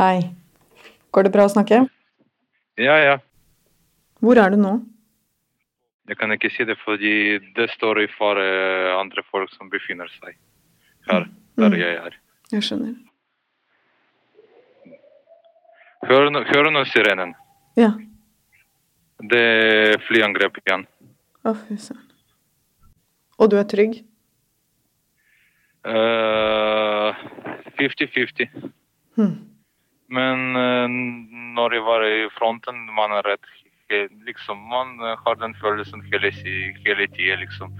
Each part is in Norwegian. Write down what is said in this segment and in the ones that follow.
Hei. Går det bra å snakke? Ja, ja. Hvor er du nå? Jeg kan ikke si det fordi det står i fare andre folk som befinner seg her, der Mm. jeg er. Jeg skjønner. Hør, hør nå sirenen. Ja. Det er flyangrep igjen. Å, fy søren. Og du er trygg? Eh, 50-50. Hm. Men eh, når jeg var i fronten, man er redd. Liksom, man har den følelsen hele, hele tida, liksom.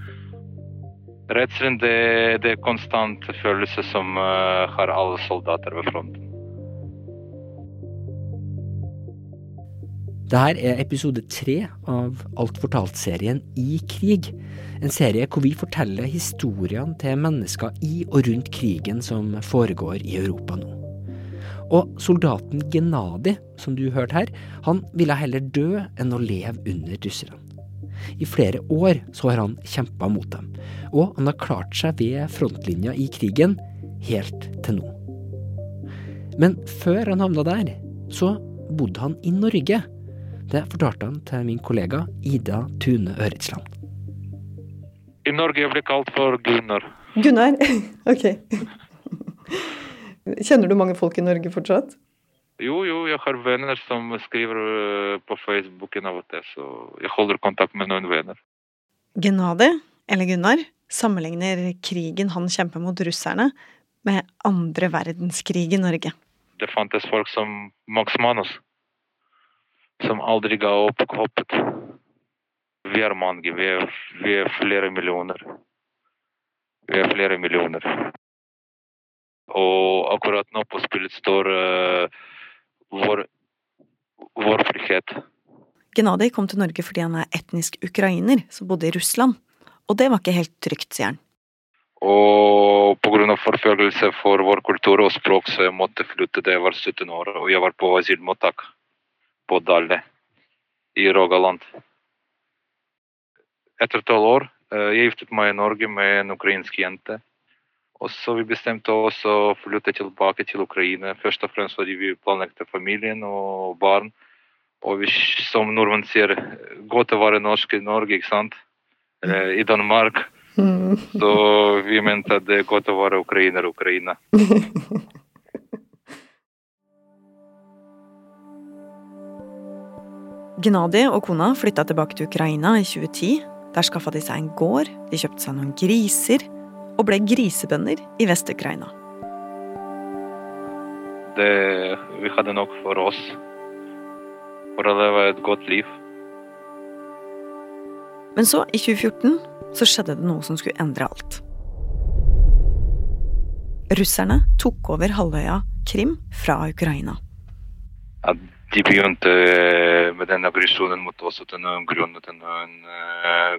Redselen det, det er konstant følelse som eh, har alle soldater ved fronten. Det her er episode tre av Alt fortalt-serien I krig. En serie hvor vi forteller historiene til mennesker i og rundt krigen som foregår i Europa nå. Og soldaten Genadi, som du hørte her, han ville heller dø enn å leve under russerne. I flere år så har han kjempa mot dem, og han har klart seg ved frontlinja i krigen helt til nå. Men før han havna der, så bodde han i Norge. Det fortalte han til min kollega Ida Tune Øretsland. I Norge jeg ble kalt for Gunnar. Gunnar? ok. Kjenner du mange folk i Norge fortsatt? Jo, jo, jeg har venner som skriver eh, på Facebooken av og til, så jeg holder kontakt med noen venner. Gennadi, eller Gunnar, sammenligner krigen han kjemper mot russerne, med andre verdenskrig i Norge. Det fantes folk som Max Manus, som aldri ga opp håpet. Vi er mange, vi er, vi er flere millioner. Vi er flere millioner. Og akkurat nå på spillet står eh, vår, vår frihet. Gennadij kom til Norge fordi han er etnisk ukrainer som bodde i Russland. Og det var ikke helt trygt, sier han. Og pga. forfølgelse for vår kultur og språk, så jeg måtte flytte da jeg var 17 år. Og jeg var på asylmottak på Dale i Rogaland. Etter tolv år eh, jeg giftet meg i Norge med en ukrainsk jente. Og så vi bestemte oss å flytte tilbake til Ukraina. Først og fremst fordi vi planlegte familien og barn. Og vi, som nordmenn sier, godt å være norsk i Norge, ikke sant? Eller i Danmark. Mm. Så vi mente at det er godt å være ukrainer i Ukraina. Gnadi og kona flytta tilbake til Ukraina i 2010. Der skaffa de seg en gård, de kjøpte seg noen griser, og ble grisebønder i Vest-Ukraina. Det, vi hadde nok for oss for å leve et godt liv. Men så, i 2014, så skjedde det noe som skulle endre alt. Russerne tok over halvøya Krim fra Ukraina. At de begynte med den aggresjonen mot oss uten grunn, uten eh,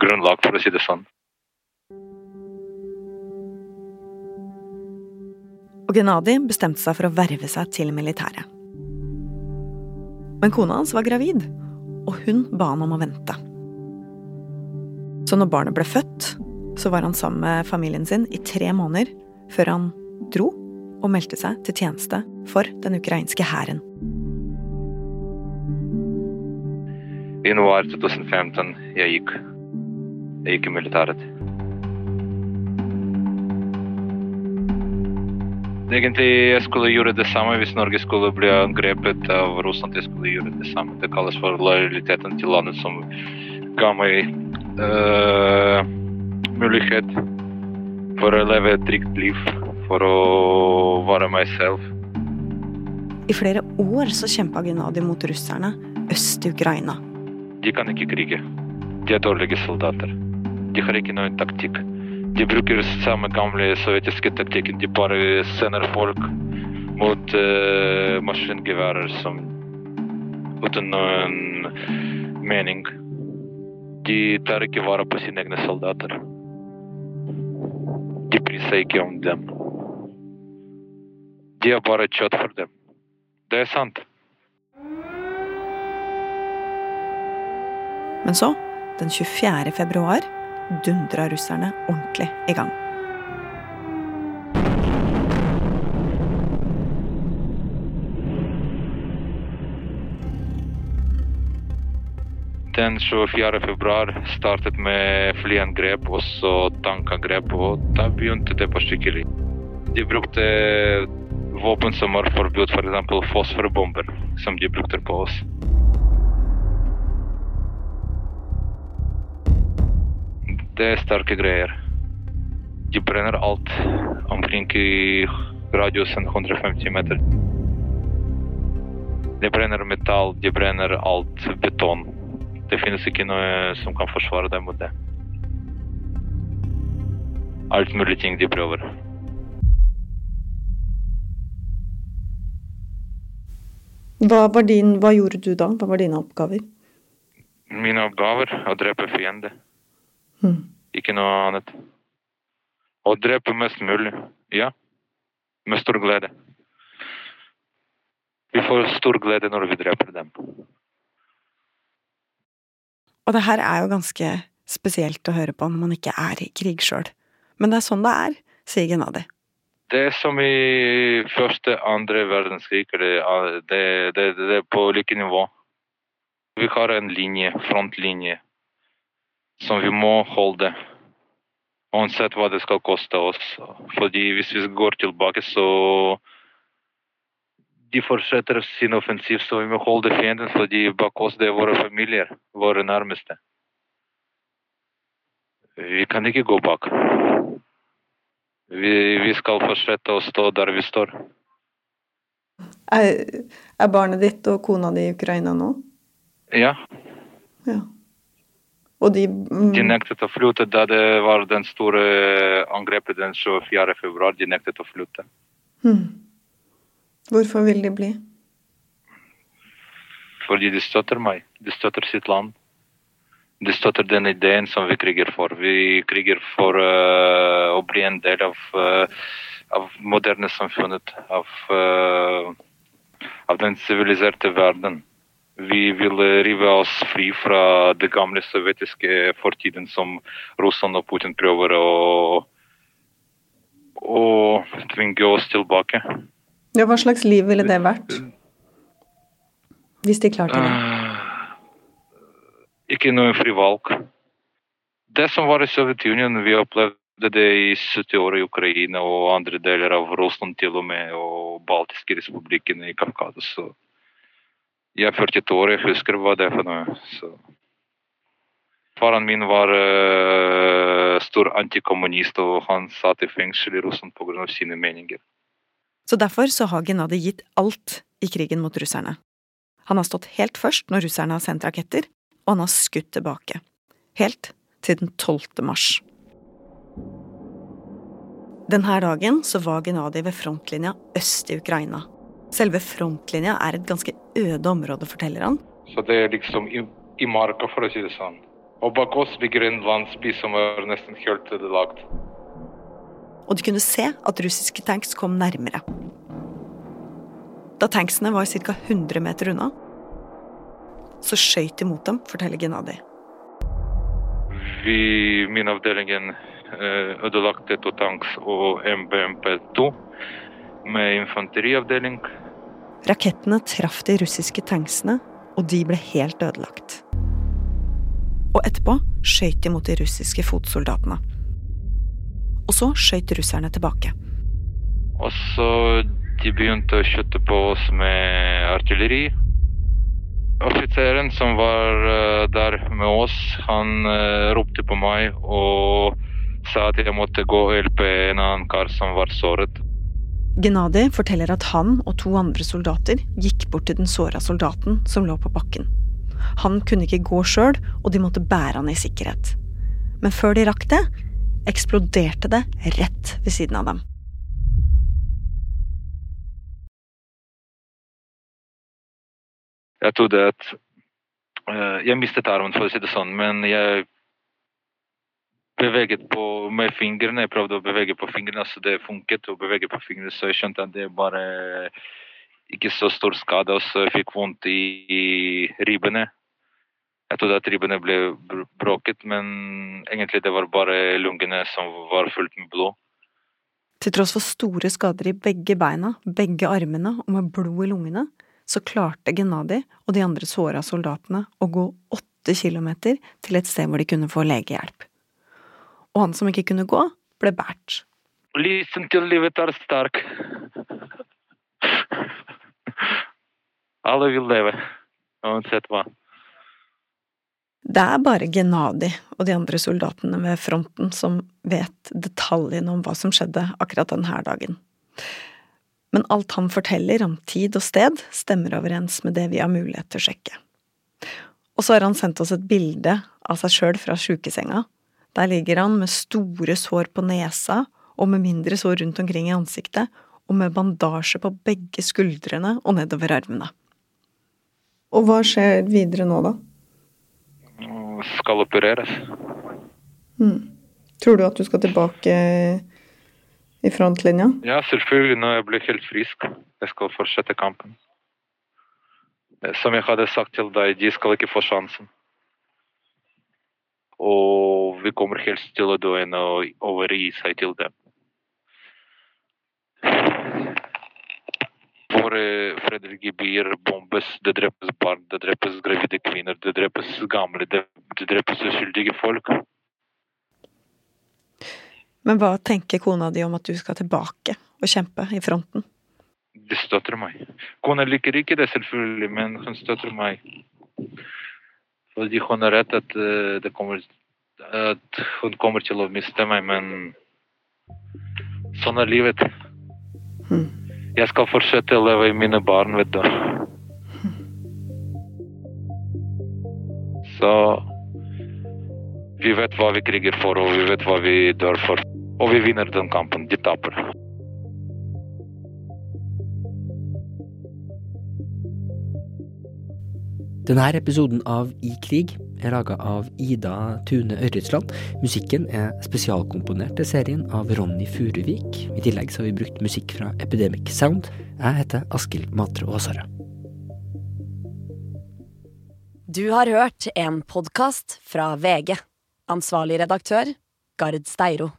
grunnlag, for å si det sånn. Og Gennadi bestemte seg for å verve seg til militæret. Men kona hans var gravid, og hun ba han om å vente. Så når barnet ble født, så var han sammen med familien sin i tre måneder før han dro og meldte seg til tjeneste for den ukrainske hæren. I januar 2015 jeg gikk. Jeg gikk i militæret. Egentlig jeg skulle gjøre det samme hvis Norge skulle bli angrepet av Russland. Jeg skulle gjøre det samme. Det kalles for lojaliteten til landet som ga meg uh, mulighet for å leve et trygt liv. For å være meg selv. I flere år så kjempa Gennadi mot russerne øst i Ukraina. De kan ikke krige. De er dårlige soldater. De har ikke noen taktikk. De bruker samme gamle sovjetiske taktikken. De bare sender folk mot uh, maskingeværer som uten noen mening. De tar ikke vare på sine egne soldater. De bryr seg ikke om dem. De er bare kjøtt for dem. Det er sant. Men så, den 24. februar, dundra russerne ordentlig i gang. Den 24. februar startet med flyangrep og så tankangrep, og da begynte det på skikkelig. De brukte våpen som var forbudt, f.eks. For fosforbomber, som de brukte på oss. Det er sterke greier. De brenner alt omkring i radiusen 150 meter. De brenner metall, de brenner alt beton. Det finnes ikke noe som kan forsvare dem mot det. Alt mulig ting de prøver. Hva, var din, hva gjorde du da? Hva var dine oppgaver? Mine oppgaver er å drepe fiende. Hmm. Ikke noe annet. Å drepe mest mulig. Ja. Med stor glede. Vi får stor glede når vi dreper dem. Og det her er jo ganske spesielt å høre på når man ikke er i krig sjøl. Men det er sånn det er, sier Gennadi. Det er som i første, andre verdenskrig. Det, det, det, det er på like nivå. Vi har en linje, frontlinje, som vi må holde. Uansett hva det skal koste oss. Fordi hvis vi går tilbake, så De fortsetter sin offensiv, så vi må holde fienden, fordi bak oss det er våre familier, våre nærmeste. Vi kan ikke gå bak. Vi, vi skal fortsette å stå der vi står. Er, er barnet ditt og kona di i Ukraina nå? Ja. Ja. Og de mm, De nektet å flytte da det var den store angrepet den 24. februar. De nektet å flytte. hmm. Hvorfor vil de bli? Fordi de støtter meg. De støtter sitt land. De støtter den ideen som vi kriger for. Vi kriger for uh, å bli en del av, uh, av moderne samfunnet. Av, uh, av den siviliserte verden. Vi vil rive oss fri fra det gamle sovjetiske fortiden som Russland og Putin prøver å, å tvinge oss tilbake. Ja, hva slags liv ville det vært? Hvis de klarte det. Uh, ikke noe fri valg. Det som var i Sovjetunionen, vi opplevde det i 70 år i Ukraina og andre deler av Russland til og med, og baltiske republikkene i Kaukasus. Jeg er 42 år, jeg husker hva det er for noe. Så. Faren min var uh, stor antikommunist, og han satt i fengsel i Russland pga. sine meninger. Så derfor så har Gennadij gitt alt i krigen mot russerne. Han har stått helt først når russerne har sendt raketter, og han har skutt tilbake. Helt til den 12. mars. Denne dagen så var Gennadij ved frontlinja øst i Ukraina. Selve frontlinja er et ganske øde område, forteller han. Så det er liksom i, i marka, for å si det sånn. Og bak oss ligger en landsby som er nesten helt ødelagt. Og de kunne se at russiske tanks kom nærmere. Da tanksene var ca. 100 meter unna, så skøyt de mot dem, forteller Gennadij. Vi, min avdelingen, eh, ødelagte to tanks og MBMP2 med infanteriavdeling. Rakettene traff de russiske tanksene, og de ble helt ødelagt. Og etterpå skøyt de mot de russiske fotsoldatene. Og så skøyt russerne tilbake. Og så de begynte å skyte på oss med artilleri. Offiseren som var eh, der med oss, han uh, ropte på meg og sa at jeg måtte gå og hjelpe en annen kar som var såret. Gennadi forteller at han og to andre soldater gikk bort til den såra soldaten som lå på bakken. Han kunne ikke gå sjøl, og de måtte bære han i sikkerhet. Men før de rakk det, eksploderte det rett ved siden av dem. Jeg trodde at uh, Jeg mistet armen, for å si det sånn, men jeg beveget på med fingrene. Jeg prøvde å bevege på fingrene, så det funket å bevege på fingrene, så jeg skjønte at det bare ikke så stor skade, og så jeg fikk vondt i, i ribbene. Jeg trodde at ribbene ble bråket, men egentlig det var bare lungene som var fullt med blod. Til tross for store skader i begge beina, begge armene og med blod i lungene, så klarte Gennadi og de andre såra soldatene å gå åtte kilometer til et sted hvor de kunne få legehjelp. Og han som ikke kunne gå, ble båret. Listen til livet er sterk. Alle vil leve, uansett hva. Det er bare Gennadi og de andre soldatene ved fronten som vet detaljene om hva som skjedde akkurat denne dagen. Men alt han forteller om tid og sted, stemmer overens med det vi har mulighet til å sjekke. Og så har han sendt oss et bilde av seg sjøl fra sjukesenga. Der ligger han med store sår på nesa og med mindre sår rundt omkring i ansiktet, og med bandasje på begge skuldrene og nedover armene. Og hva skjer videre nå, da? Skal opereres. Mm. Tror du at du skal tilbake i frontlinja? Ja, selvfølgelig, når jeg blir helt frisk. Jeg skal fortsette kampen. Som jeg hadde sagt til deg, de skal ikke få sjansen. Og vi kommer helst til å dø enn å overgi seg til dem. Våre fredelige byer bombes, det drepes barn, det drepes gravide kvinner, det drepes gamle, det, det drepes uskyldige folk. Men hva tenker kona di om at du skal tilbake og kjempe i fronten? Det støtter meg. Kona liker ikke det, selvfølgelig, men hun støtter meg. Fordi hun har rett at, eh, det kommer, at hun kommer til å miste meg, men sånn er livet. Hmm. Jeg skal fortsette å leve i mine barn, vet du. Så vi vet hva vi kriger for, og vi vet hva vi dør for. Og vi vinner den kampen. De taper. Denne episoden av I krig er laga av Ida Tune Ørretsland. Musikken er spesialkomponert til serien av Ronny Furuvik. I tillegg har vi brukt musikk fra Epidemic Sound. Jeg heter Askild Matre Aasare. Du har hørt en podkast fra VG. Ansvarlig redaktør, Gard Steiro.